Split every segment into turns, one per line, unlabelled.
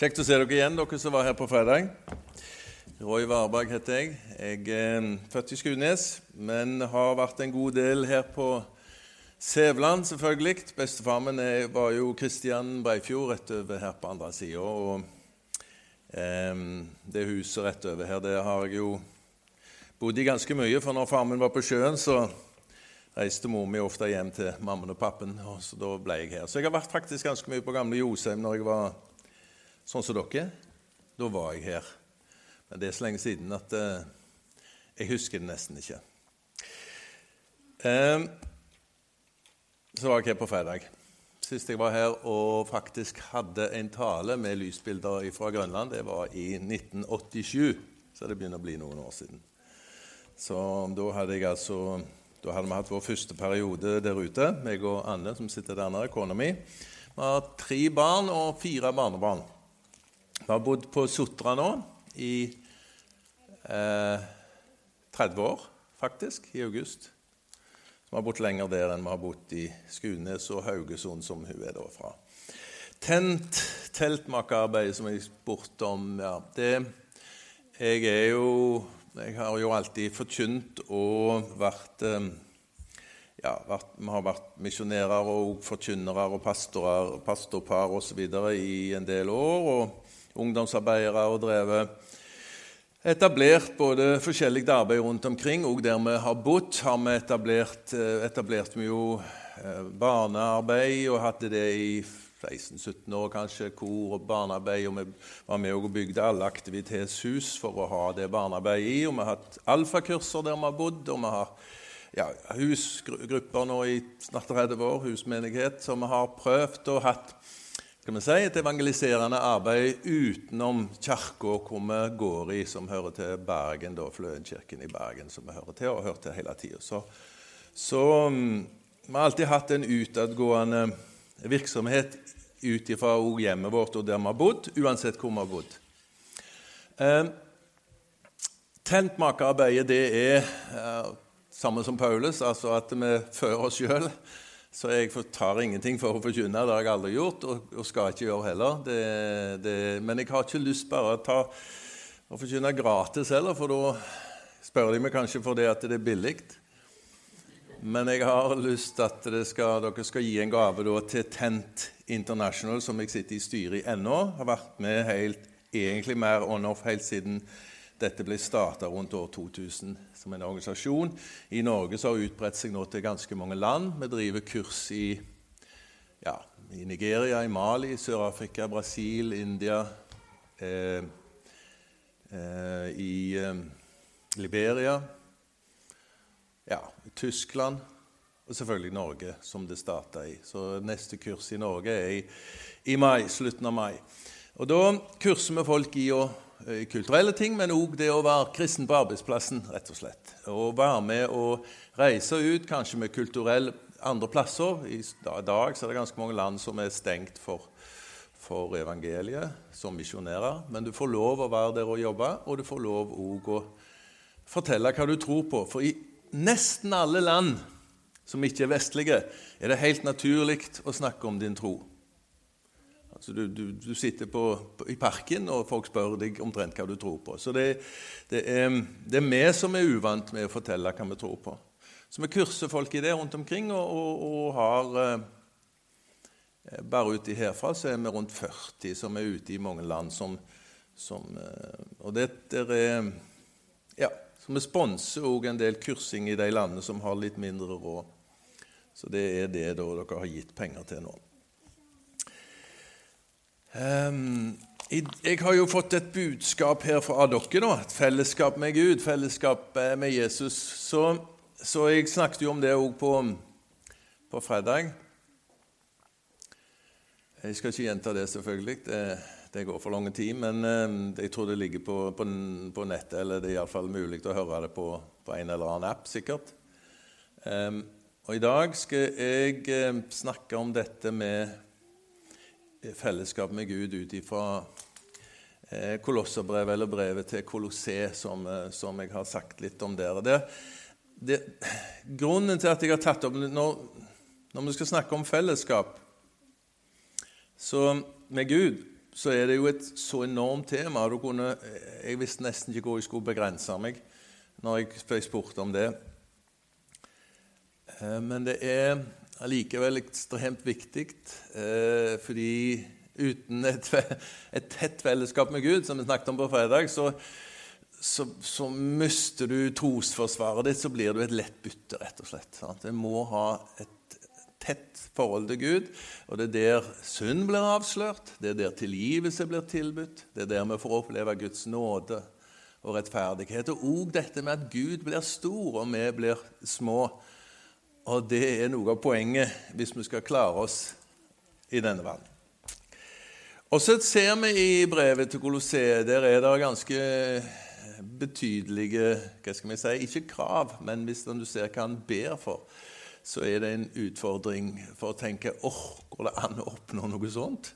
Kjekt å se dere igjen, dere som var her på fredag. Roy Varberg heter jeg. Jeg er født i Skudenes, men har vært en god del her på Sævland, selvfølgelig. Bestefaren min var jo Kristian Breifjord rett over her på andre sida. Og eh, det huset rett over her, det har jeg jo bodd i ganske mye. For når faren min var på sjøen, så reiste mor mi ofte hjem til mammaen og pappen, og så da ble jeg her. Så jeg har vært faktisk ganske mye på gamle Josheim når jeg var sånn som dere. Da var jeg her. Men det er så lenge siden at eh, jeg husker det nesten ikke. Eh, så var jeg her på fredag. Sist jeg var her og faktisk hadde en tale med lysbilder fra Grønland, det var i 1987. Så det begynner å bli noen år siden. Så da hadde jeg altså da hadde vi hatt vår første periode der ute, meg og Anne, som sitter der nede, kona mi. Vi har tre barn og fire barnebarn. Vi har bodd på Sotra nå i eh, 30 år, faktisk, i august. vi har bodd lenger der enn vi har bodd i Skunes og Haugesund, som hun er da fra. Tent teltmakerarbeid, som jeg spurte om ja, det, Jeg er jo Jeg har jo alltid forkynt og vært eh, ja, vært, Vi har vært misjonærer og forkynnere og pastorer, pastorpar osv. i en del år. og ungdomsarbeidere og drevet etablert både forskjellig arbeid rundt omkring. Og der vi har bodd, har vi etablert, eh, etablert vi jo eh, barnearbeid og hadde det i 16-17 år, kanskje, kor og barnearbeid. Og vi var med og bygde alle aktivitetshus for å ha det barnearbeidet i. Og vi har hatt alfakurser der vi har bodd, og vi har ja, husgrupper nå i snart 30 år, husmenighet, som vi har prøvd og hatt skal vi si, et evangeliserende arbeid utenom kirka hvor vi går i, som hører til Bergen, da, Fløenkirken i Bergen, som vi hører til og har hørt til hele tida. Så, så um, vi har alltid hatt en utadgående virksomhet ut ifra hjemmet vårt og der vi har bodd, uansett hvor vi har bodd. Eh, Tentmakerarbeidet det er eh, samme som Paulus, altså at vi fører oss sjøl så jeg tar ingenting for å forkynne. Det har jeg aldri gjort, og, og skal ikke gjøre heller. Det, det, men jeg har ikke lyst bare å ta og forkynne gratis heller, for da spør de meg kanskje for det at det er billig. Men jeg har lyst til at skal, dere skal gi en gave da, til Tent International, som jeg sitter i styret i ennå. Har vært med helt, egentlig mer on-off helt siden dette ble starta rundt år 2000 som en organisasjon. I Norge så har det utbredt seg nå til ganske mange land. Vi driver kurs i, ja, i Nigeria, i Mali, Sør-Afrika, Brasil, India, eh, eh, i eh, Liberia, ja, Tyskland og selvfølgelig Norge, som det starta i. Så neste kurs i Norge er i, i mai, slutten av mai. Og Da kurser vi folk i å kulturelle ting, men òg det å være kristen på arbeidsplassen. rett og slett. Å være med og reise ut, kanskje med kulturell andre plasser. I dag så er det ganske mange land som er stengt for, for evangeliet som misjonærer. Men du får lov å være der og jobbe, og du får lov òg å fortelle hva du tror på. For i nesten alle land som ikke er vestlige, er det helt naturlig å snakke om din tro. Altså du, du, du sitter på, på, i parken, og folk spør deg omtrent hva du tror på. Så det, det, er, det, er, vi som er uvant med å fortelle hva vi tror på. Så vi kurser folk i det rundt omkring, og, og, og har eh, Bare uti herfra så er vi rundt 40 som er ute i mange land som, som eh, Og det er Ja, så vi sponser òg en del kursing i de landene som har litt mindre råd. Så det er det dere har gitt penger til nå. Um, jeg har jo fått et budskap her fra dere, da. Et fellesskap med Gud, fellesskap eh, med Jesus. Så, så jeg snakket jo om det òg på, på, fredag. Jeg skal ikke gjenta det, selvfølgelig. Det, det går for lang tid. Men um, jeg tror det ligger på, på, på nettet, eller det er iallfall mulig å høre det på, en eller annen app, sikkert. Um, og I dag skal jeg um, snakke om dette med fellesskap med Gud ut ifra eh, Kolosserbrevet, eller brevet til Kolossé, som, eh, som, jeg har sagt litt om der. Det, det, grunnen til at jeg har tatt opp når, når vi skal snakke om fellesskap så med Gud, så er det jo et så enormt tema. Kunne, jeg visste nesten ikke hvor jeg skulle begrense meg når jeg ble om det. Eh, men det er allikevel ekstremt viktig, eh, fordi uten et, et tett fellesskap med Gud, som vi snakket om på fredag, så, så, så mister du trosforsvaret ditt, så blir du et lett bytte, rett og slett. Sant? Du må ha et tett forhold til Gud, og det er der synd blir avslørt, det er der tilgivelse blir tilbudt, det er der vi får oppleve Guds nåde og rettferdighet. Og òg dette med at Gud blir stor, og vi blir små. Og det er noe av poenget hvis vi skal klare oss i denne verden. Og så ser vi i brevet til Colosseum der er det ganske betydelige hva skal vi si, Ikke krav, men hvis du ser hva han ber for, så er det en utfordring for å tenke åh, oh, går det an å oppnå noe sånt?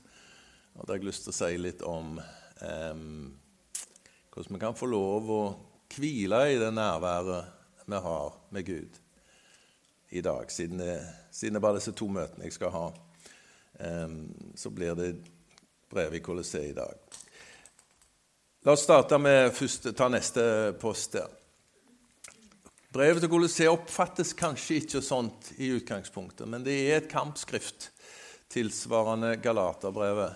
Og da har jeg lyst til å si litt om um, hvordan vi kan få lov å hvile i det nærværet vi har med Gud i dag, siden det, siden det bare er disse to møtene jeg skal ha. Så blir det brevet i Colosseum i dag. La oss starte med først, ta neste post der. Brevet til Colosseum oppfattes kanskje ikke sånt i utgangspunktet, men det er et kampskrift tilsvarende Galaterbrevet.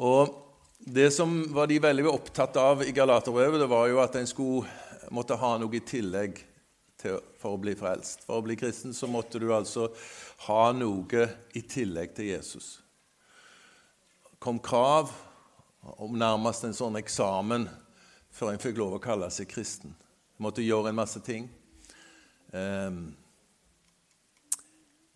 Og det som var de veldig opptatt av i Galaterbrevet, det var jo at en skulle måtte ha noe i tillegg til, for å bli frelst. For å bli kristen så måtte du altså ha noe i tillegg til Jesus kom krav om nærmest en sånn eksamen før en fikk lov å kalle seg kristen. En måtte gjøre en masse ting. Um,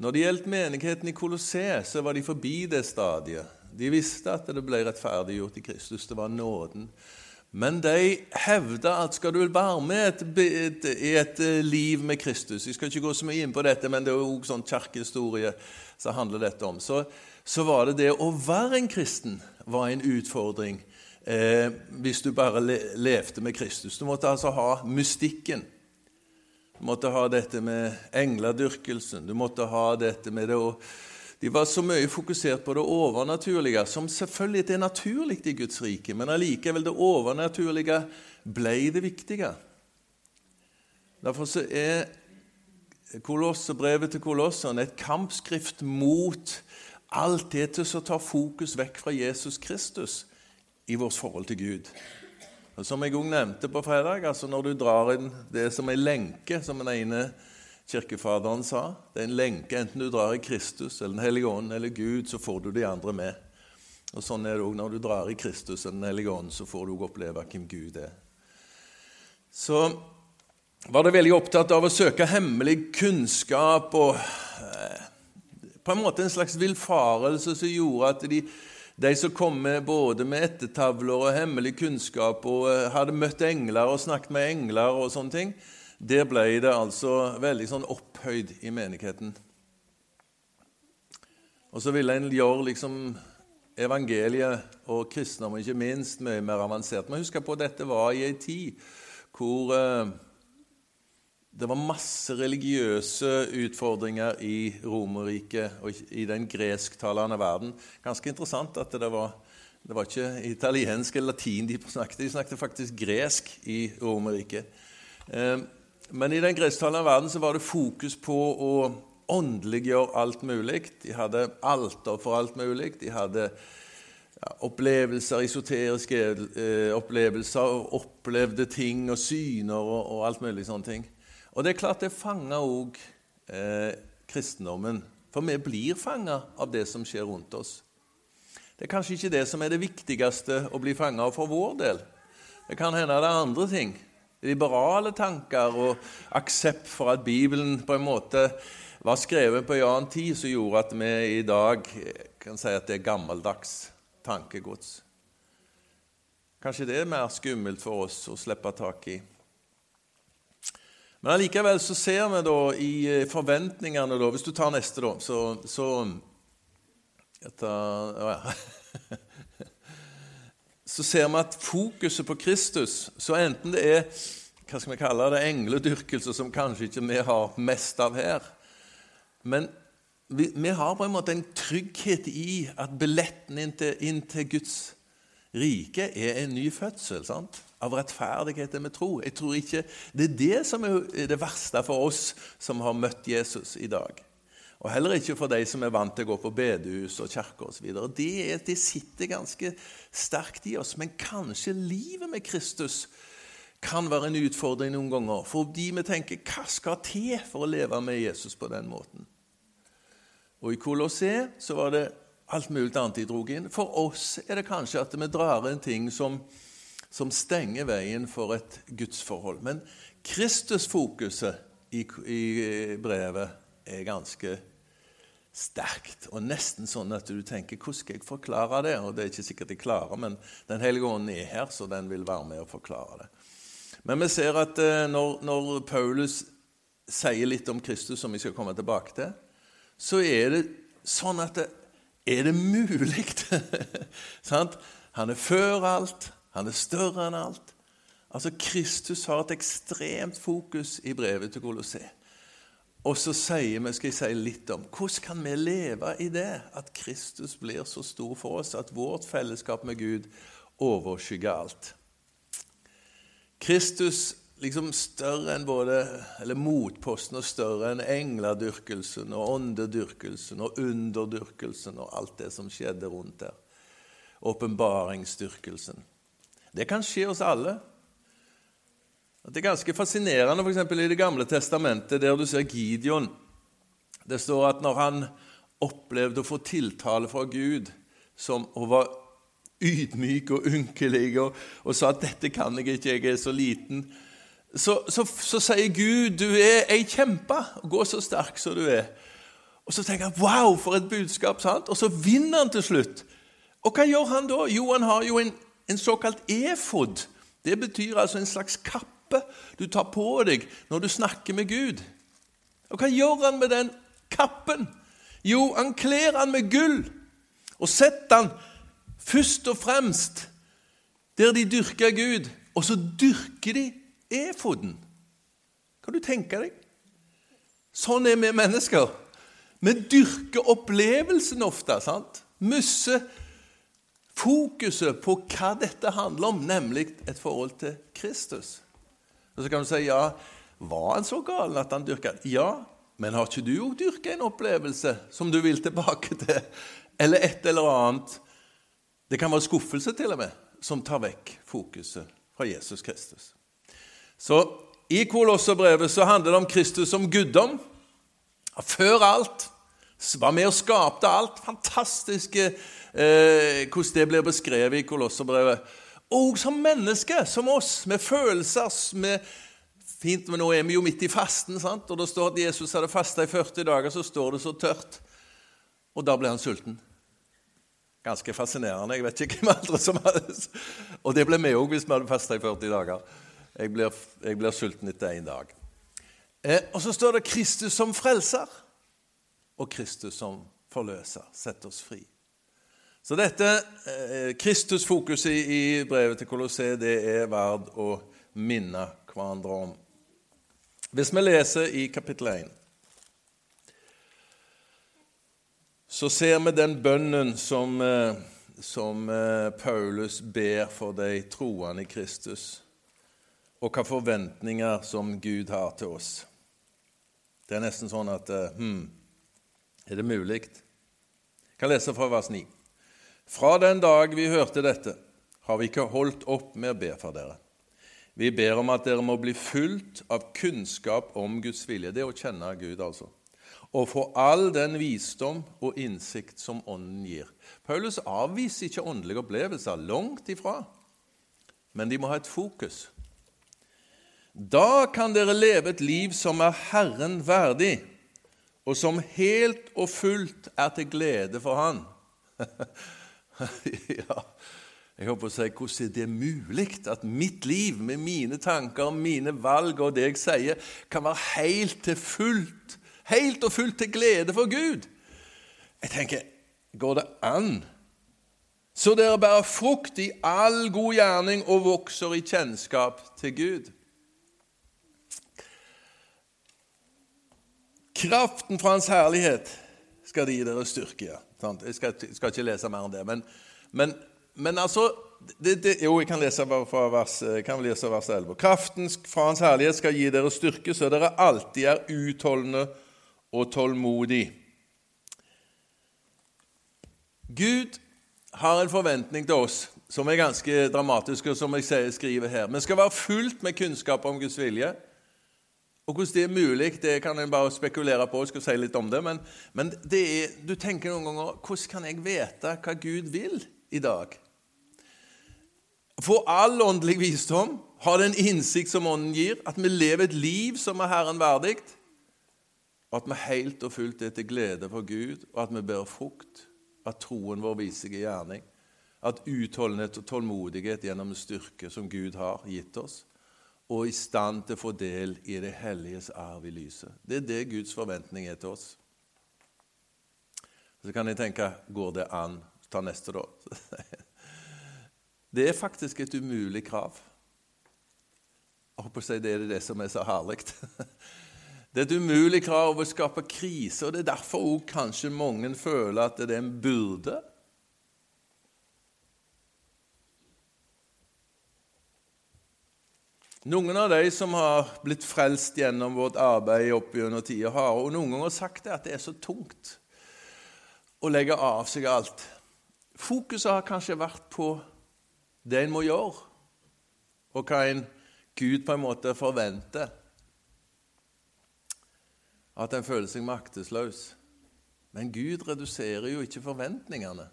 når det gjaldt menigheten i Kolosseet, så var de forbi det stadiet. De visste at det ble rettferdiggjort i Kristus. Det var nåden. Men de hevder at skal du være med i et, eh, liv med Kristus Jeg skal ikke gå så mye inn på dette, men det er jo sånn kirkehistorie som handler dette om. Så så var det det å være en kristen var en utfordring eh, hvis du bare le levde med Kristus. Du måtte altså ha mystikken. Du måtte ha dette med engledyrkelsen. Du måtte ha dette med det å De var så mye fokusert på det overnaturlige, som selvfølgelig er naturlig i Guds rike, men allikevel det overnaturlige ble det viktige. Derfor er brevet til Kolossene et kampskrift mot Alt dette som tar fokus vekk fra Jesus Kristus i vårt forhold til Gud. Og som jeg òg nevnte på fredag, altså når du drar inn det som er lenke, som den ene kirkefaderen sa Det er en lenke. Enten du drar i Kristus eller Den hellige ånd eller Gud, så får du de andre med. Og Sånn er det òg når du drar i Kristus eller Den hellige ånd, så får du òg oppleve hvem Gud er. Så var det veldig opptatt av å søke hemmelig kunnskap og eh, på en måte en slags villfarelse som gjorde at de, de som kom med både med ettertavler og hemmelig kunnskap og eh, hadde møtt engler og snakket med engler og sånne ting, der ble det altså veldig sånn opphøyd i menigheten. Og så ville en gjøre liksom evangeliet og kristendommen ikke minst mye mer avansert. Men husk på dette var i ei tid hvor eh, det var masse religiøse utfordringer i Romerriket og i den gresktalende verden. Ganske interessant at det var, det var ikke italiensk eller latin de snakket. De snakket faktisk gresk i Romerriket. Eh, men i den gresstalende verden så var det fokus på å åndeliggjøre alt mulig. De hadde alter for alt mulig. De hadde ja, opplevelser, esoteriske eh, opplevelser, opplevde ting og syner og, og alt mulig sånne ting. Og det er klart det fanger òg eh, kristendommen. For vi blir fanga av det som skjer rundt oss. Det er kanskje ikke det som er det viktigste å bli fanga av for vår del. Det kan hende det er andre ting. Liberale tanker og aksept for at Bibelen på en måte var skrevet på en annen tid, som gjorde at vi i dag kan si at det er gammeldags tankegods. Kanskje det er mer skummelt for oss å slippe tak i. Men allikevel så ser vi da i eh, forventningene da, Hvis du tar neste, da, så, så tar, ja. Så ser vi at fokuset på Kristus, så enten det er hva skal vi kalle det, engledyrkelse, som kanskje ikke vi har mest av her Men vi, vi har på en måte en trygghet i at billetten inn til, inn til Guds rike er en ny fødsel sant? av rettferdighet med tro. Jeg tror ikke Det er det som er det verste for oss som har møtt Jesus i dag. Og heller ikke for de som er vant til å gå på bedehus og kirke osv. Det, det sitter ganske sterkt i oss. Men kanskje livet med Kristus kan være en utfordring noen ganger. Fordi vi tenker hva skal til for å leve med Jesus på den måten? Og i Kolossé så var det alt mulig annet de dro inn. For oss er det kanskje at vi drar inn ting som, som stenger veien for et gudsforhold. Men Kristusfokuset i, i brevet er ganske sterkt, og nesten sånn at du tenker hvordan skal jeg forklare det? Og det er ikke sikkert jeg klarer, men Den hellige ånd er her, så den vil være med og forklare det. Men vi ser at eh, når, når Paulus sier litt om Kristus, som vi skal komme tilbake til, så er det sånn at det, er det mulig? han er før alt, han er større enn alt. Altså, Kristus har et ekstremt fokus i brevet til Colosseum. Og så sier vi, skal jeg si litt om hvordan kan vi leve i det at Kristus blir så stor for oss at vårt fellesskap med Gud overskygger alt. Kristus liksom større enn både, eller motposten og større enn engledyrkelsen og åndedyrkelsen og underdyrkelsen og alt det som skjedde rundt der. Åpenbaringsdyrkelsen. Det kan skje oss alle. Det er ganske fascinerende eksempel, i Det gamle testamentet, der du ser Gideon. Det står at når han opplevde å få tiltale fra Gud som, og var ydmyk og ynkelig og, og sa at 'dette kan jeg ikke, jeg er så liten', så, så, så sier Gud 'du er ei kjempe, gå så sterk som du er'. Og så tenker han 'wow, for et budskap', sant? og så vinner han til slutt. Og hva gjør han da? Jo, han har jo en, en såkalt efod. Det betyr altså en slags kappe du tar på deg når du snakker med Gud. Og hva gjør han med den kappen? Jo, han kler han med gull og setter han først og fremst der de dyrker Gud. Og så dyrker de efoden. Kan du tenke deg? Sånn er vi mennesker. Vi dyrker opplevelsen ofte. sant? Mister fokuset på hva dette handler om, nemlig et forhold til Kristus. Og Så kan du si ja, var han så gal at han dyrka? Ja, men har ikke du òg dyrka en opplevelse som du vil tilbake til? Eller et eller annet? Det kan være skuffelse, til og med, som tar vekk fokuset fra Jesus Kristus. Så i Kolosserbrevet så handler det om Kristus som guddom. Før alt. Var med og skapte alt. Fantastiske eh, hvordan det blir beskrevet i Kolosserbrevet. Og som menneske, som oss, med følelser med Fint, men nå er vi jo midt i fasten, sant? og det står at Jesus hadde fasta i 40 dager, så står det så tørt. Og da ble han sulten. Ganske fascinerende. Jeg vet ikke hvem andre som hadde Og det ble vi òg hvis vi hadde fasta i 40 dager. Jeg blir, sulten etter én dag. Eh, og så står det Kristus som frelser og Kristus som forløser. Sett oss fri. Så dette eh, Kristusfokuset i, brevet til Kolosseet det er verdt å minne hverandre om. Hvis vi leser i kapittel 1, så ser vi den bønnen som, eh, som eh, Paulus ber for de troende i Kristus, og hvilke forventninger som Gud har til oss. Det er nesten sånn at hm, Er det mulig? Jeg kan lese fra vers 9. Fra den dag vi hørte dette, har vi ikke holdt opp med å be for dere. Vi ber om at dere må bli fulgt av kunnskap om Guds vilje. Det å kjenne Gud, altså. Og få all den visdom og innsikt som Ånden gir. Paulus avviser ikke åndelige opplevelser, langt ifra. Men de må ha et fokus. Da kan dere leve et liv som er Herren verdig, og som helt og fullt er til glede for Han. ja, jeg håper å si hvordan er det mulig at mitt liv med mine tanker, mine valg og det jeg sier, kan være helt til fullt, helt og fullt til glede for Gud? Jeg tenker går det an? Så dere bærer frukt i all god gjerning og vokser i kjennskap til Gud. Kraften fra Hans herlighet skal de gi dere styrke. Ja. Jeg skal, skal, ikke lese mer enn det. Men, men, men altså, det, det, Jo, jeg kan lese fra vers, kan lese vers 11. Kraften fra Hans herlighet skal gi dere styrke, så dere alltid er utholdende og tålmodige. Gud har en forventning til oss som er ganske dramatisk, og som jeg skriver her. Vi skal være fullt med kunnskap om Guds vilje. Og Hvordan det er mulig, det kan en bare spekulere på. Jeg skal si litt om det, Men, men det er, du tenker noen ganger hvordan kan jeg vite hva Gud vil i dag? For all åndelig visdom, har den innsikt som Ånden gir, at vi lever et liv som er Herren verdig, og at vi helt og fullt er til glede for Gud, og at vi bærer frukt, at troen vår viser i gjerning, at utholdenhet og tålmodighet gjennom styrke som Gud har gitt oss, og i stand til å få del i det helliges arv i lyset. Det er det Guds forventning er til oss. Så kan jeg tenke går det an? Ta neste, da. Det er faktisk et umulig krav. Jeg håper å si Det er det som er så herlig. Det er et umulig krav å skape krise, og det er derfor også kanskje mange føler at det er en byrde. Noen av de som har blitt frelst gjennom vårt arbeid opp gjennom tida, har og noen ganger sagt det at det er så tungt å legge av seg alt. Fokuset har kanskje vært på det en må gjøre, og hva en Gud på en måte forventer. At en føler seg maktesløs. Men Gud reduserer jo ikke forventningene.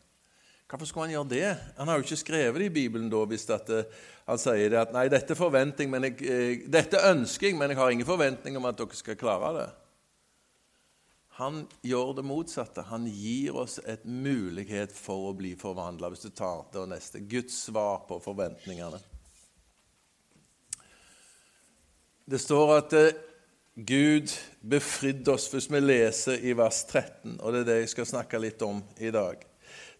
Hvorfor skulle han gjøre det? Han har jo ikke skrevet det i Bibelen da hvis at, uh, han sier det at nei, dette, jeg, uh, dette ønsker jeg, men jeg har ingen forventning om at dere skal klare det. Han gjør det motsatte. Han gir oss et mulighet for å bli forvandla. Hvis du tar det neste Guds svar på forventningene. Det står at uh, Gud befridde oss, hvis vi leser i vers 13, og det er det jeg skal snakke litt om i dag.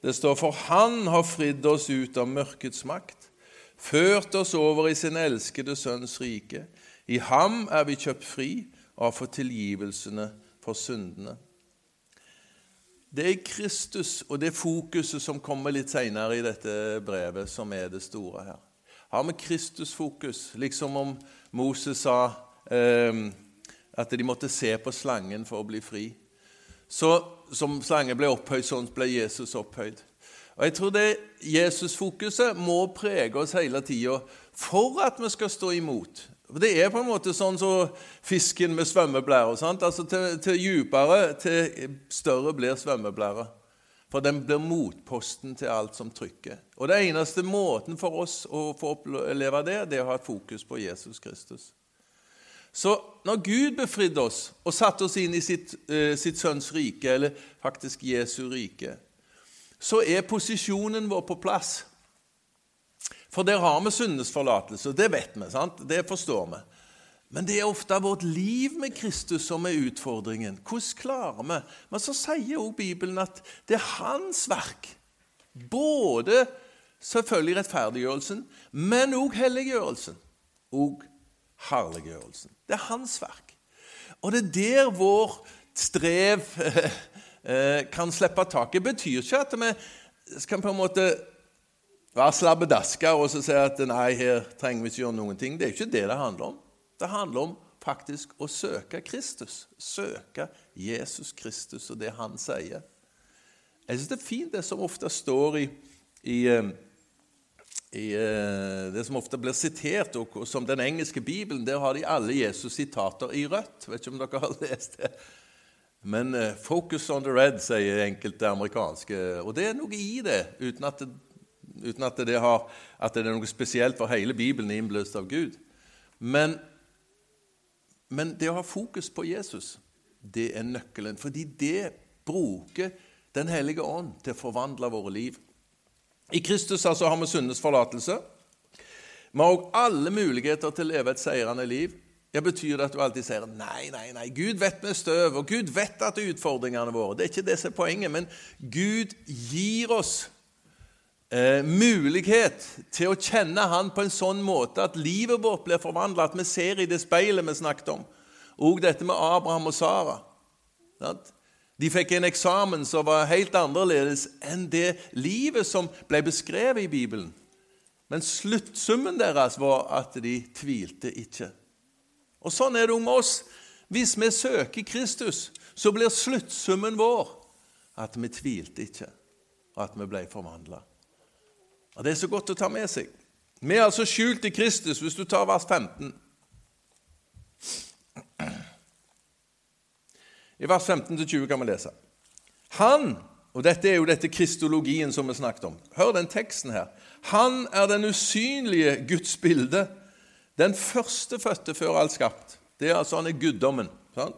Det står for Han har fridd oss ut av mørkets makt, ført oss over i sin elskede Sønns rike. I ham er vi kjøpt fri og har fått tilgivelsene for syndene. Det er Kristus og det fokuset som kommer litt senere i dette brevet, som er det store her. Har vi Kristusfokus, liksom om Moses sa eh, at de måtte se på slangen for å bli fri. Så som slangen ble opphøyd, sånn ble Jesus opphøyd. Og Jeg tror det Jesusfokuset må prege oss hele tida for at vi skal stå imot. For Det er på en måte sånn som så fisken med svømmeblære. Altså til, til djupere, til større blir svømmeblæra. For den blir motposten til alt som trykker. Og det eneste måten for oss å få oppleve det, det er å ha fokus på Jesus Kristus. Så når Gud befridde oss og satte oss inn i sitt, uh, sitt sønns rike, eller faktisk Jesu rike, så er posisjonen vår på plass. For der har vi syndenes forlatelse, det vet vi, sant? det forstår vi. Men det er ofte vårt liv med Kristus som er utfordringen. Hvordan klarer vi? Men så sier også Bibelen at det er hans verk. Både selvfølgelig rettferdiggjørelsen, men òg helliggjørelsen. Og herliggjørelsen. Det er hans verk. Og det er der vår strev eh, kan slippe taket. Det betyr ikke at vi skal på en måte være slabbedasker og så si at nei, her trenger vi ikke gjøre noen ting. Det er ikke det det handler om. Det handler om faktisk å søke Kristus. Søke Jesus Kristus og det han sier. Jeg syns det er fint det som ofte står i, i eh, i eh, det som ofte blir sitert, og som den engelske bibelen, der har de alle Jesus-sitater i rødt. Vet ikke om dere har lest det. Men uh, 'focus on the red', sier enkelte amerikanske. Og det er noe i det, uten at det, uten at det, har, at det er noe spesielt for hele Bibelen innbløst av Gud. Men, men det å ha fokus på Jesus, det er nøkkelen. Fordi det bruker Den hellige ånd til å forvandle våre liv. I Kristus altså har vi syndens forlatelse. Vi har òg alle muligheter til å leve et seirende liv. Det betyr at du alltid sier nei, nei, nei, Gud vet vi er støv, og Gud vet at det er utfordringene våre. Det er ikke det som er poenget, men Gud gir oss eh, mulighet til å kjenne Han på en sånn måte at livet vårt blir forvandla, at vi ser i det speilet vi snakket om. Og dette med Abraham og Sara. Sant? De fikk en eksamen som var helt annerledes enn det livet som ble beskrevet i Bibelen. Men sluttsummen deres var at de tvilte ikke. Og sånn er det med oss. Hvis vi søker Kristus, så blir sluttsummen vår at vi tvilte ikke, og at vi ble forvandla. Det er så godt å ta med seg. Vi er altså skjult i Kristus, hvis du tar vers 15. I vers 15-20 kan vi lese. Han, og dette er jo dette kristologien som vi snakket om. Hør den teksten her. Han er den usynlige Guds bilde, den førstefødte før alt skapt. Det er altså han er guddommen. Sant?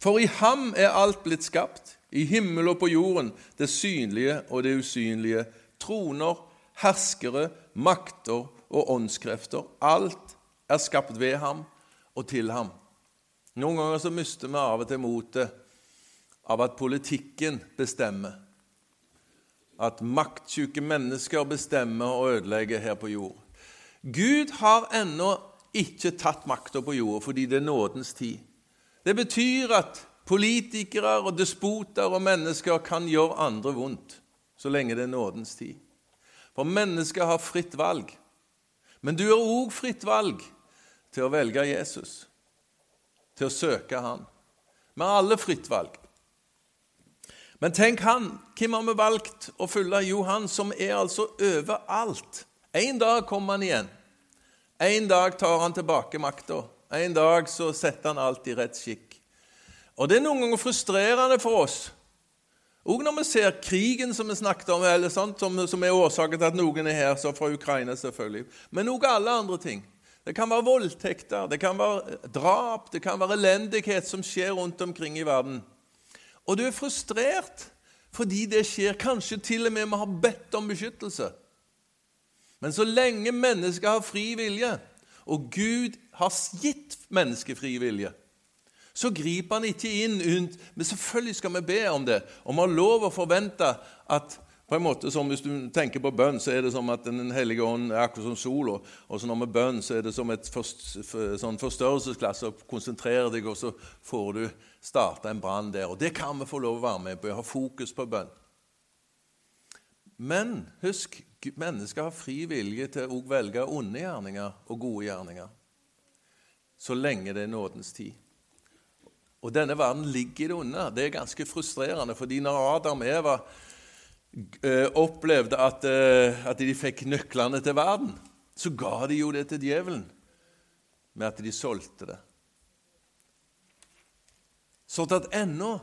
For i ham er alt blitt skapt, i himmel og på jorden, det synlige og det usynlige, troner, herskere, makter og åndskrefter. Alt er skapt ved ham og til ham. Noen ganger så mister vi av og til motet av at politikken bestemmer. At maktsyke mennesker bestemmer og ødelegger her på jord. Gud har ennå ikke tatt makta på jorda fordi det er nådens tid. Det betyr at politikere og despoter og mennesker kan gjøre andre vondt så lenge det er nådens tid. For mennesker har fritt valg. Men du har òg fritt valg til å velge Jesus til å søke Han. Vi har alle fritt valg. Men tenk han, hvem har vi valgt å følge? Jo, han som er altså overalt. En dag kommer han igjen. En dag tar han tilbake makta. En dag så setter han alt i rett skikk. Og Det er noen ganger frustrerende for oss. Òg når vi ser krigen som vi snakket om, eller sånt, som, som er årsaken til at noen er her, så fra Ukraina selvfølgelig, men òg alle andre ting. Det kan være voldtekter, det kan være drap, det kan være elendighet som skjer rundt omkring i verden. Og du er frustrert fordi det skjer. Kanskje til og med vi har bedt om beskyttelse. Men så lenge mennesket har fri vilje, og Gud har gitt mennesket fri vilje, så griper han ikke inn. Men selvfølgelig skal vi be om det, og vi har lov å forvente at på en måte som Hvis du tenker på bønn, så er det som at Den hellige ånd er akkurat som sola. Og så når med bønn så er det som et sånn forstørrelsesglass. og Konsentrer deg, og så får du starte en brann der. Og Det kan vi få lov å være med på. Ha fokus på bønn. Men husk, mennesker har fri vilje til å velge onde gjerninger og gode gjerninger. Så lenge det er nådens tid. Og denne verden ligger det onde. Det er ganske frustrerende, fordi når Adam og Eva opplevde at, eh, at, de fikk nøklene til verden, så ga de jo det til djevelen med at de solgte det. Sånn at ennå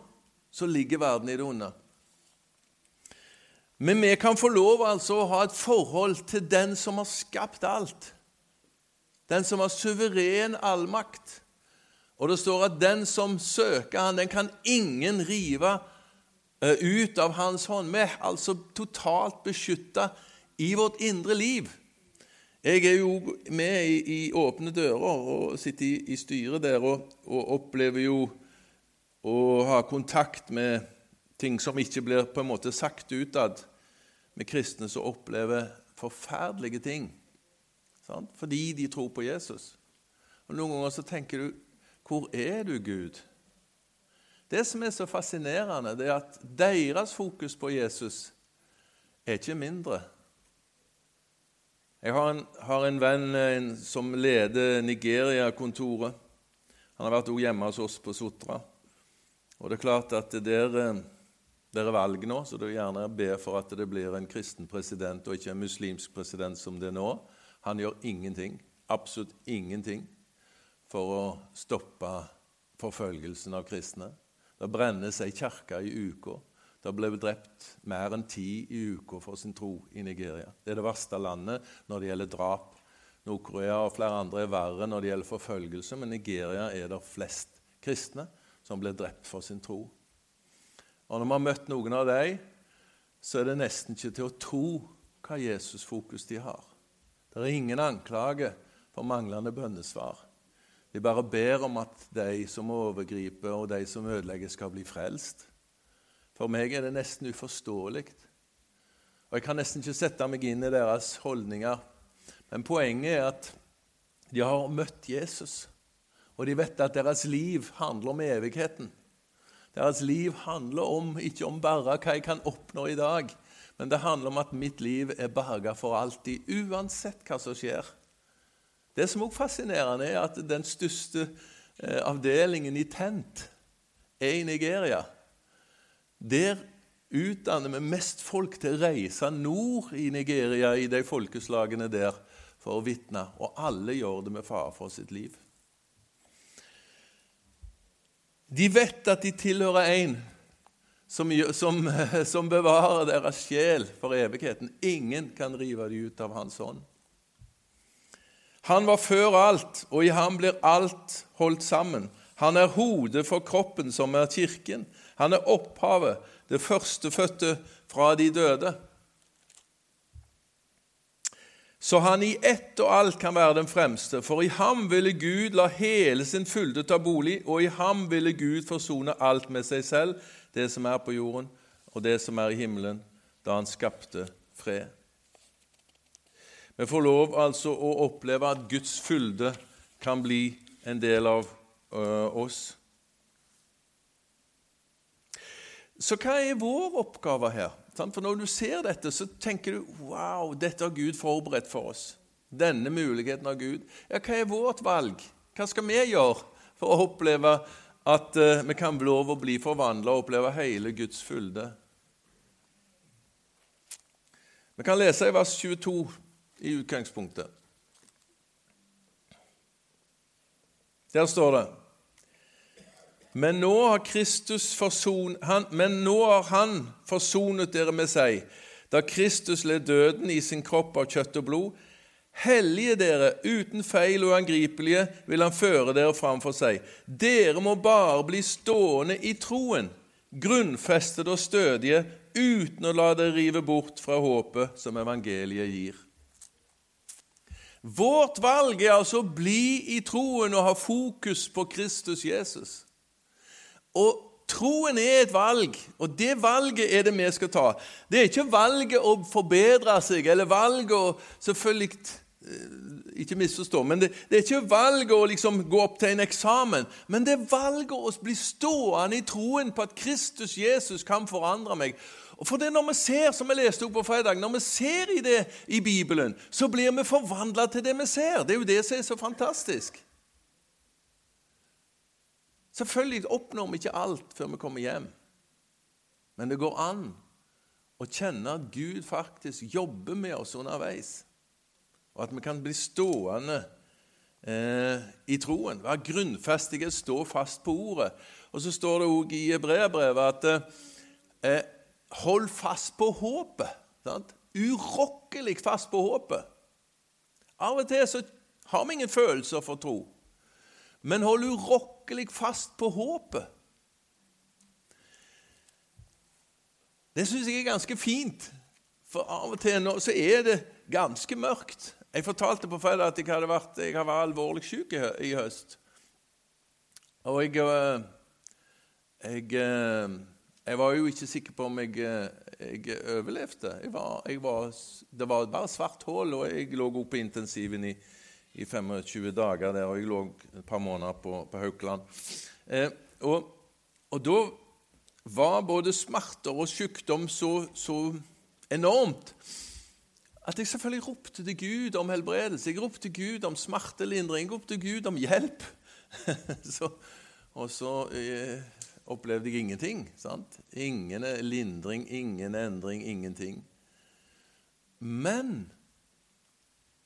så ligger verden i det onde. Men vi kan få lov altså å ha et forhold til den som har skapt alt. Den som har suveren allmakt. Og det står at den som søker han, den kan ingen rive Eh, ut av hans hånd. Vi er altså totalt beskytta i vårt indre liv. Jeg er jo med i, i Åpne dører og sitter i, i styret der og, og, opplever jo å ha kontakt med ting som ikke blir på en måte sagt utad, med kristne som opplever forferdelige ting sant? fordi de tror på Jesus. Og Noen ganger så tenker du Hvor er du, Gud? Det som er så fascinerende, det er at deres fokus på Jesus er ikke mindre. Jeg har en, har en venn en, som leder Nigeria-kontoret. Han har vært også hjemme hos oss på Sotra. Og det er klart at det er, det er valg nå, så du gjerne be for at det blir en kristen president og ikke en muslimsk president som det er nå. Han gjør ingenting, absolutt ingenting, for å stoppe forfølgelsen av kristne. Det brennes ei kirke i uka. Det ble drept mer enn ti i uka for sin tro i Nigeria. Det er det verste landet når det gjelder drap. Nord-Korea og flere andre er verre når det gjelder forfølgelse, men Nigeria er det flest kristne som blir drept for sin tro. Og Når vi har møtt noen av dem, så er det nesten ikke til å tro hva Jesus-fokus de har. Det er ingen anklage for manglende bønnesvar. Vi bare ber om at de som overgriper, og de som ødelegger, skal bli frelst. For meg er det nesten uforståelig. Og Jeg kan nesten ikke sette meg inn i deres holdninger. Men poenget er at de har møtt Jesus, og de vet at deres liv handler om evigheten. Deres liv handler om, ikke om bare hva jeg kan oppnå i dag, men det handler om at mitt liv er berga for alltid, uansett hva som skjer. Det som også er fascinerende, er at den største eh, avdelingen i Tent er i Nigeria. Der utdanner vi mest folk til å reise nord i Nigeria, i de folkeslagene der, for å vitne. Og alle gjør det med fare for sitt liv. De vet at de tilhører en som, som, som, bevarer deres sjel for evigheten. Ingen kan rive dem ut av hans hånd. Han var før alt, og i ham blir alt holdt sammen. Han er hodet for kroppen, som er kirken. Han er opphavet, det førstefødte fra de døde så han i ett og alt kan være den fremste. For i ham ville Gud la hele sin fylde ta bolig, og i ham ville Gud forsone alt med seg selv, det som er på jorden, og det som er i himmelen, da han skapte fred. Vi får lov altså å oppleve at Guds fylde kan bli en del av uh, oss. Så hva er vår oppgave her? For når du ser dette, så tenker du wow, dette har Gud forberedt for oss. Denne muligheten av Gud. Ja, hva er vårt valg? Hva skal vi gjøre for å oppleve at uh, vi kan lov å bli forvandla og oppleve hele Guds fylde? Vi kan lese i vers 22 i utgangspunktet. Der står det men nå forson, han, men nå har Han forsonet dere med seg, da Kristus led døden i sin kropp av kjøtt og blod. Hellige dere, uten feil og angripelige, vil Han føre dere framfor seg. Dere må bare bli stående i troen, grunnfestet og stødige, uten å la dere rive bort fra håpet som evangeliet gir. Vårt valg er altså å bli i troen og ha fokus på Kristus Jesus. Og troen er et valg, og det valget er det vi skal ta. Det er ikke valget å forbedre seg, eller valget å selvfølgelig eh, ikke misforstå, men det, det, er ikke valget å liksom gå opp til en eksamen, men det er valget å bli stående i troen på at Kristus Jesus kan forandre meg. Og for det Når vi ser som vi leste opp på fredag, når vi ser i det i Bibelen, så blir vi forvandla til det vi ser. Det er jo det som er så fantastisk. Selvfølgelig oppnår vi ikke alt før vi kommer hjem, men det går an å kjenne at Gud faktisk jobber med oss underveis, og at vi kan bli stående eh, i troen, være grunnfestige, stå fast på ordet. Og så står det òg i brevbrevet at eh, hold fast på håpet. Sant? Urokkelig fast på håpet. Av og til så har vi ingen følelser for tro, men hold urokkelig fast på håpet. Det syns jeg er ganske fint, for av og til nå så er det ganske mørkt. Jeg fortalte på fredag at jeg hadde vært, jeg hadde vært alvorlig syk i, i høst. Og jeg, eh, jeg, eh, jeg, var jo ikke sikker på om jeg, eh, jeg overlevde. Var, var, det var bare svart hull, og jeg lå oppe på intensiven i i 25 dager der, og jeg lå et par måneder på, på Haukeland. Eh, og, og, da var både smerter og sykdom så, så, enormt at jeg selvfølgelig ropte til Gud om helbredelse. Jeg ropte til Gud om smertelindring, jeg ropte til Gud om hjelp. så, og så eh, opplevde jeg ingenting. sant? Ingen lindring, ingen endring, ingenting. Men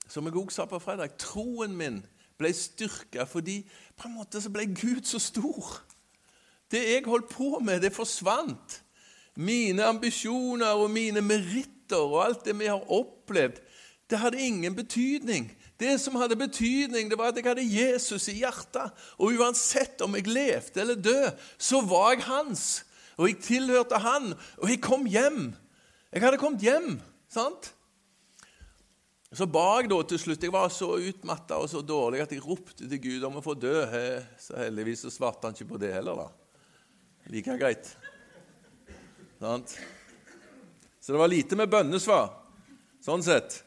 som jeg også sa på fredag, troen min ble styrka fordi på en måte så ble Gud så stor. Det jeg holdt på med, det forsvant. Mine ambisjoner og mine meritter og alt det vi har opplevd, det hadde ingen betydning. Det som hadde betydning, det var at jeg hadde Jesus i hjertet. Og uansett om jeg levde eller døde, så var jeg hans. Og jeg tilhørte han. Og jeg kom hjem. Jeg hadde kommet hjem. sant? Så ba jeg da til slutt. Jeg var så utmatta og så dårlig at jeg ropte til Gud om å få dø. Så heldigvis så svarte han ikke på det heller, da. Like greit. Sant? Så det var lite med bønnesvar, sånn sett.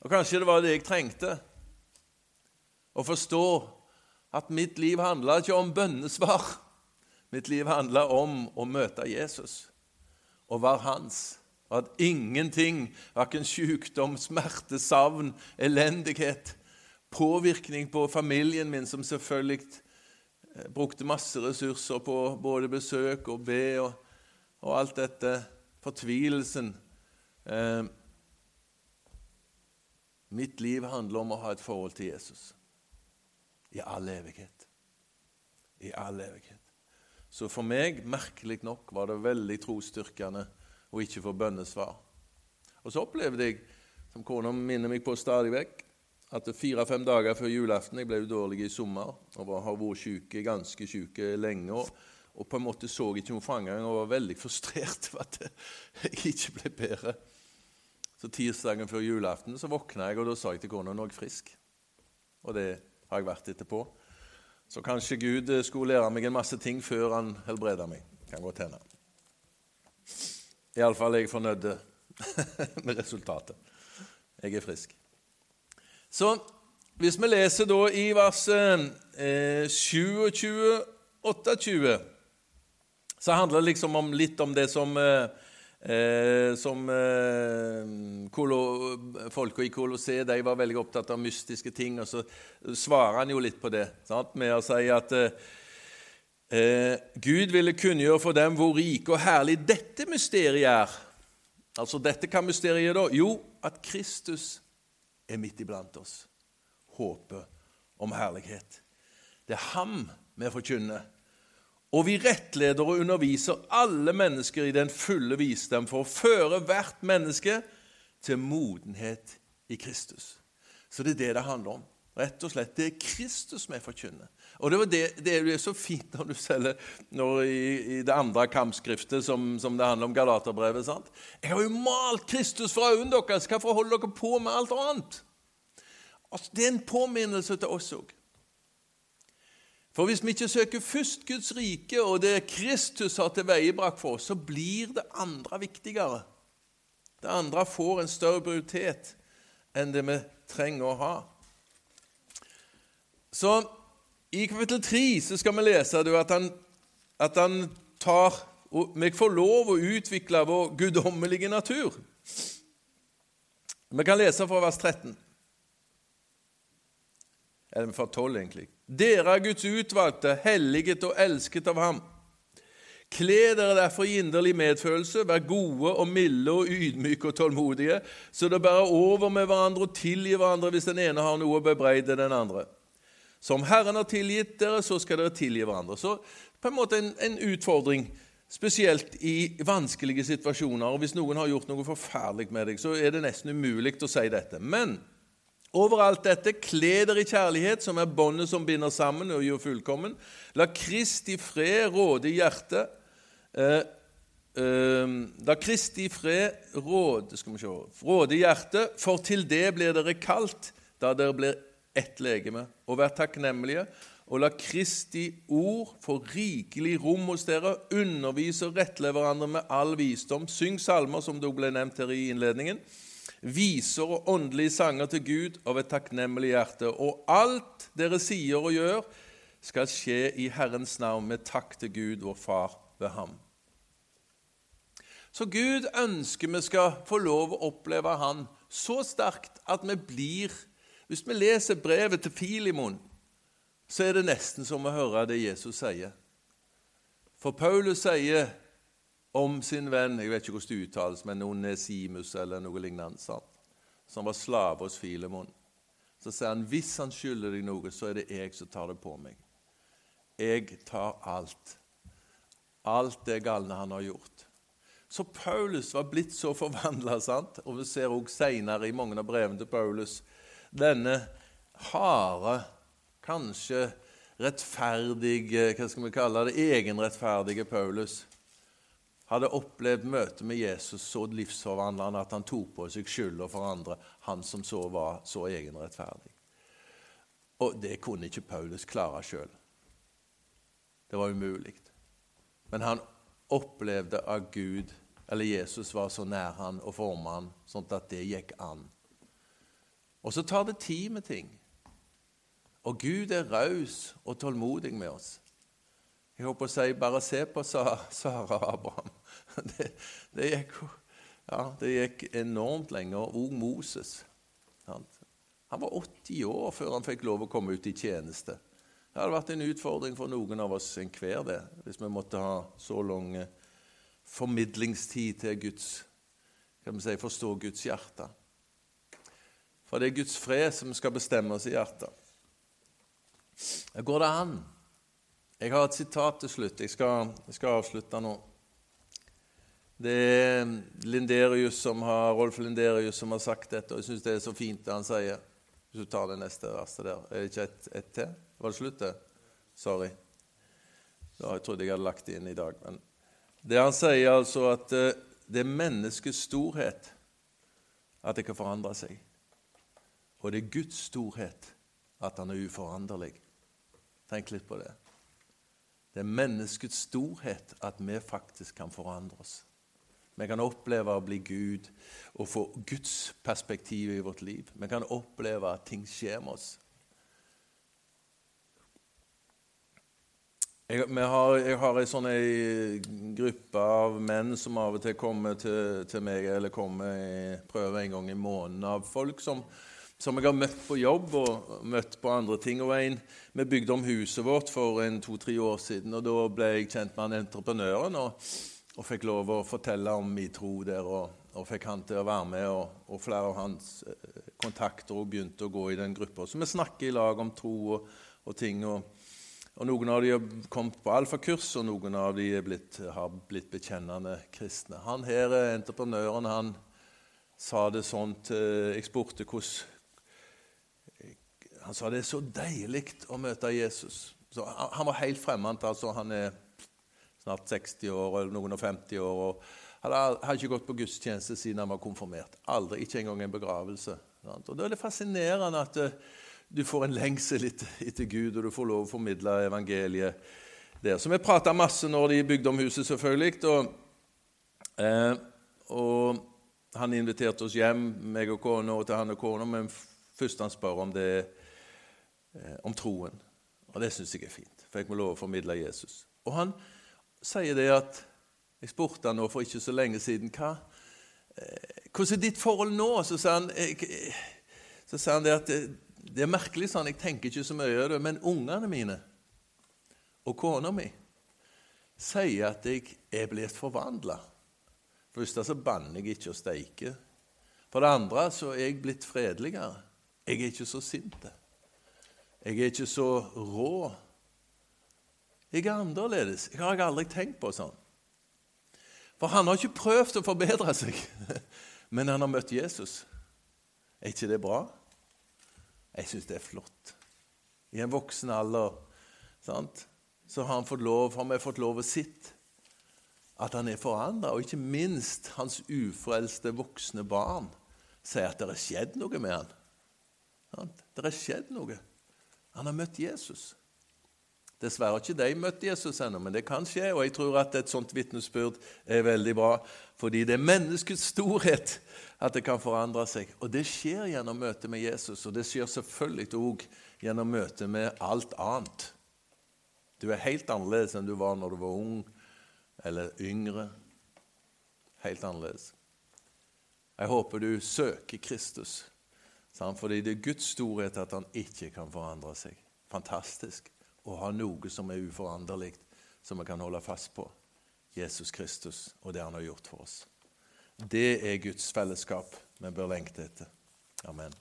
Og kanskje det var det jeg trengte. Å forstå at mitt liv handla ikke om bønnesvar. Mitt liv handla om å møte Jesus og være hans Og at ingenting, verken sykdom, smerte, savn, elendighet, påvirkning på familien min, som selvfølgelig eh, brukte masse ressurser på både besøk og be og, og alt dette, fortvilelsen eh, Mitt liv handler om å ha et forhold til Jesus i all evighet. I all evighet. Så for meg, merkelig nok, var det veldig trosstyrkende å ikke få bønnesvar. Og så opplevde jeg, som kona minner meg på stadig vekk, at fire-fem dager før julaften Jeg ble dårlig i sommer og har vært syke, ganske syke lenge. Og, og, på en måte så jeg ikke noen framgang og var veldig frustrert over at jeg ikke ble bedre. Så tirsdagen før julaften så våkna jeg, og da sa jeg til kona nå er jeg frisk. Og det har jeg vært etterpå. Så kanskje Gud skulle lære meg en masse ting før han helbreda meg. Kan godt hende. Iallfall er jeg fornøyd med resultatet. Jeg er frisk. Så hvis vi leser da i vers eh, 27, 28, så handler det liksom om, litt om det som eh, Eh, som eh, Folka i Colosseum de var veldig opptatt av mystiske ting, og så svarer han jo litt på det sant? med å si at eh, eh, Gud ville kunngjøre for dem hvor rike og herlig dette mysteriet er. Altså dette kan mysteriet da? Jo, at Kristus er midt iblant oss. Håpet om herlighet. Det er ham vi forkynner og vi rettleder og underviser alle mennesker i den fulle visdom for å føre hvert menneske til modenhet i Kristus. Så det er det det handler om. Rett og slett, Det er Kristus vi forkynner. Og Det, var det, det er så fint når du selger når i, i, det andre kampskriftet som, som det handler om Galaterbrevet. sant? Jeg har jo malt Kristus fra øynene deres. Hvorfor holder dere på med alt annet? Altså, det er en påminnelse til oss òg. For hvis vi ikke søker først Guds rike og det Kristus har tilveiebrakt for oss, så blir det andre viktigere. Det andre får en større prioritet enn det vi trenger å ha. Så i kapittel 3 så skal vi lese at han, at han tar og Vi får lov å utvikle vår guddommelige natur. Vi kan lese fra vers 13. Eller fra 12, egentlig. Dere er Guds utvalgte, helliget og elsket av ham. Kle dere derfor i inderlig medfølelse, vær gode og milde og ydmyke og tålmodige, så dere bærer over med hverandre og tilgir hverandre hvis den ene har noe å bebreide den andre. Som Herren har tilgitt dere, så skal dere tilgi hverandre. Så på en måte en, en utfordring, spesielt i vanskelige situasjoner. og Hvis noen har gjort noe forferdelig med deg, så er det nesten umulig å si dette. Men over alt dette, kle dere i kjærlighet, som er båndet som binder sammen og gjør fullkommen. La Kristi fred råde i hjertet. Eh, eh, Kristi fred råde, skal vi se, råde hjertet, for til det blir dere kalt, da dere blir ett legeme. Og vær takknemlige, og la Kristi ord få rikelig rom hos dere. Undervise og rettle hverandre med all visdom. Syng salmer, som det ble nevnt her i innledningen viser og åndelige sanger til Gud av et takknemlig hjerte. Og alt dere sier og gjør, skal skje i Herrens navn med takk til Gud, vår Far, ved ham. Så Gud ønsker vi skal få lov å oppleve Han så sterkt at vi blir Hvis vi leser brevet til Filimon, så er det nesten som å høre det Jesus sier. For Paulus sier om sin venn Jeg vet ikke hvordan det uttales, men Onesimus eller noe lignende. Sant? Som var slave hos Filemon. Så sier han hvis han skylder deg noe, så er det jeg som tar det på meg. Jeg tar alt. Alt det galne han har gjort. Så Paulus var blitt så forvandla, og vi ser også senere i mange av brevene til Paulus denne harde, kanskje rettferdige, hva skal vi kalle det, egenrettferdige Paulus hadde opplevd møtet med Jesus så livsforvandlende at han tok på seg skylda for andre, han som så var så egenrettferdig. Og det kunne ikke Paulus klare sjøl. Det var umulig. Men han opplevde at Gud, eller Jesus, var så nær han og forma han, sånn at det gikk an. Og så tar det tid med ting. Og Gud er raus og tålmodig med oss. Jeg håper å si bare se på Sara og Abraham. Det, det gikk Ja, det gikk enormt lenge. Og Moses. Han var 80 år før han fikk lov å komme ut i tjeneste. Det hadde vært en utfordring for noen av oss enhver, det, hvis vi måtte ha så lang formidlingstid til Guds kan vi si, forstå Guds hjerte. For det er Guds fred som skal bestemme oss i hjertet. Går det an? Jeg har et sitat til slutt. Jeg skal, jeg skal avslutte nå. Det er Linderius som har, Rolf Linderius som har sagt dette, og jeg syns det er så fint det han sier. Hvis du tar det neste verset der. Er det ikke ett et til? Var det slutt, det? Sorry. Da, jeg trodde jeg hadde lagt det inn i dag. Men det han sier, altså at eh, det er menneskets storhet at det kan forandre seg. Og det er Guds storhet at han er uforanderlig. Tenk litt på det. Det er menneskets storhet at vi faktisk kan forandre oss. Vi kan oppleve å bli Gud og få Guds perspektiv i vårt liv. Vi kan oppleve at ting skjer med oss. Jeg, har, jeg har en sånn gruppe av menn som av og til kommer til, til meg, eller kommer prøver en gang i måneden, av folk som, som, jeg har møtt på jobb og møtt på andre ting. Og en, Vi bygde om huset vårt for en to-tre år siden, og da ble jeg kjent med han entreprenøren. Og, og fikk lov å fortelle om min tro der, og, og fikk han til å være med. Og, og flere av hans eh, kontakter og begynte å gå i den gruppa. Så vi snakker i lag om tro og, og ting. og og Noen av dem har kommet på alfakurs, og noen av dem blitt, har blitt bekjennende kristne. Han her, entreprenøren, han sa det sånn til Jeg hvordan Han sa det er så deilig å møte Jesus. Så han var helt fremmed. Altså, han er snart 60 år, eller noen og 50 år. og hadde, hadde ikke gått på gudstjeneste siden han var konfirmert. Aldri, Ikke engang en begravelse. Og Da er det fascinerende at uh, du får en lengsel etter, Gud, og du får lov å formidle evangeliet der. Så vi prata masse når de bygde om huset, selvfølgelig. Og, uh, og han inviterte oss hjem, meg og kona, og til han og kona, men først han spør om det eh, om troen. Og det syns jeg er fint, for jeg må lov å formidle Jesus. Og han sier det at Jeg spurte han nå for ikke så lenge siden hva, eh, hvordan er ditt forhold nå. Så sa han, jeg, så sa han det at det er merkelig sånn, jeg tenker ikke så mye over det, men ungene mine og kona mi sier at jeg er blitt forvandla. For det første så banner jeg ikke og steiker. For det andre så er jeg blitt fredeligere. Jeg er ikke så sint. Jeg er ikke så rå. Jeg er annerledes. Jeg har aldri tenkt på sånn. For han har ikke prøvd å forbedre seg, men han har møtt Jesus. Er ikke det bra? Jeg syns det er flott. I en voksen alder sant? så har, han fått lov, har vi fått lov å sitte at han er forandra. Og ikke minst hans ufrelste voksne barn sier at det har skjedd noe med han. Det har skjedd noe. Han har møtt Jesus. Dessverre har ikke de møtt Jesus ennå, men det kan skje. Og jeg tror at et sånt vitnesbyrd er veldig bra, fordi det er menneskets storhet at det kan forandre seg. Og det skjer gjennom møtet med Jesus, og det skjer selvfølgelig òg gjennom møtet med alt annet. Du er helt annerledes enn du var når du var ung eller yngre. Helt annerledes. Jeg håper du søker Kristus, fordi det er Guds storhet at han ikke kan forandre seg. Fantastisk å ha noe som er uforanderlig, som vi kan holde fast på. Jesus Kristus og det han har gjort for oss. Det er Guds fellesskap vi bør lengte etter. Amen.